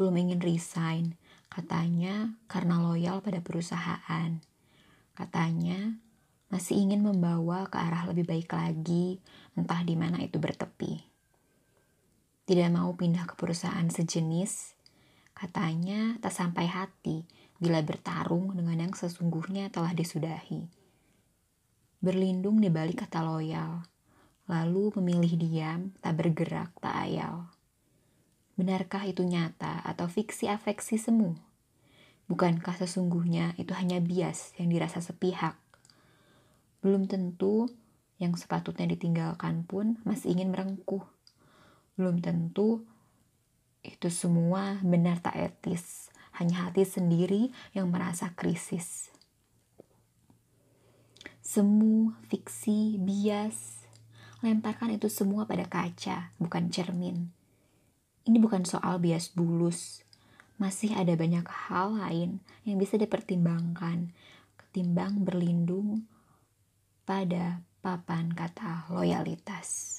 belum ingin resign. Katanya karena loyal pada perusahaan. Katanya masih ingin membawa ke arah lebih baik lagi, entah di mana itu bertepi. Tidak mau pindah ke perusahaan sejenis, katanya tak sampai hati bila bertarung dengan yang sesungguhnya telah disudahi. Berlindung di balik kata loyal, lalu memilih diam, tak bergerak, tak ayal. Benarkah itu nyata atau fiksi afeksi semu? Bukankah sesungguhnya itu hanya bias yang dirasa sepihak? Belum tentu yang sepatutnya ditinggalkan pun masih ingin merengkuh. Belum tentu itu semua benar tak etis, hanya hati sendiri yang merasa krisis. Semu, fiksi, bias, lemparkan itu semua pada kaca, bukan cermin. Ini bukan soal bias bulus, masih ada banyak hal lain yang bisa dipertimbangkan ketimbang berlindung pada papan kata loyalitas.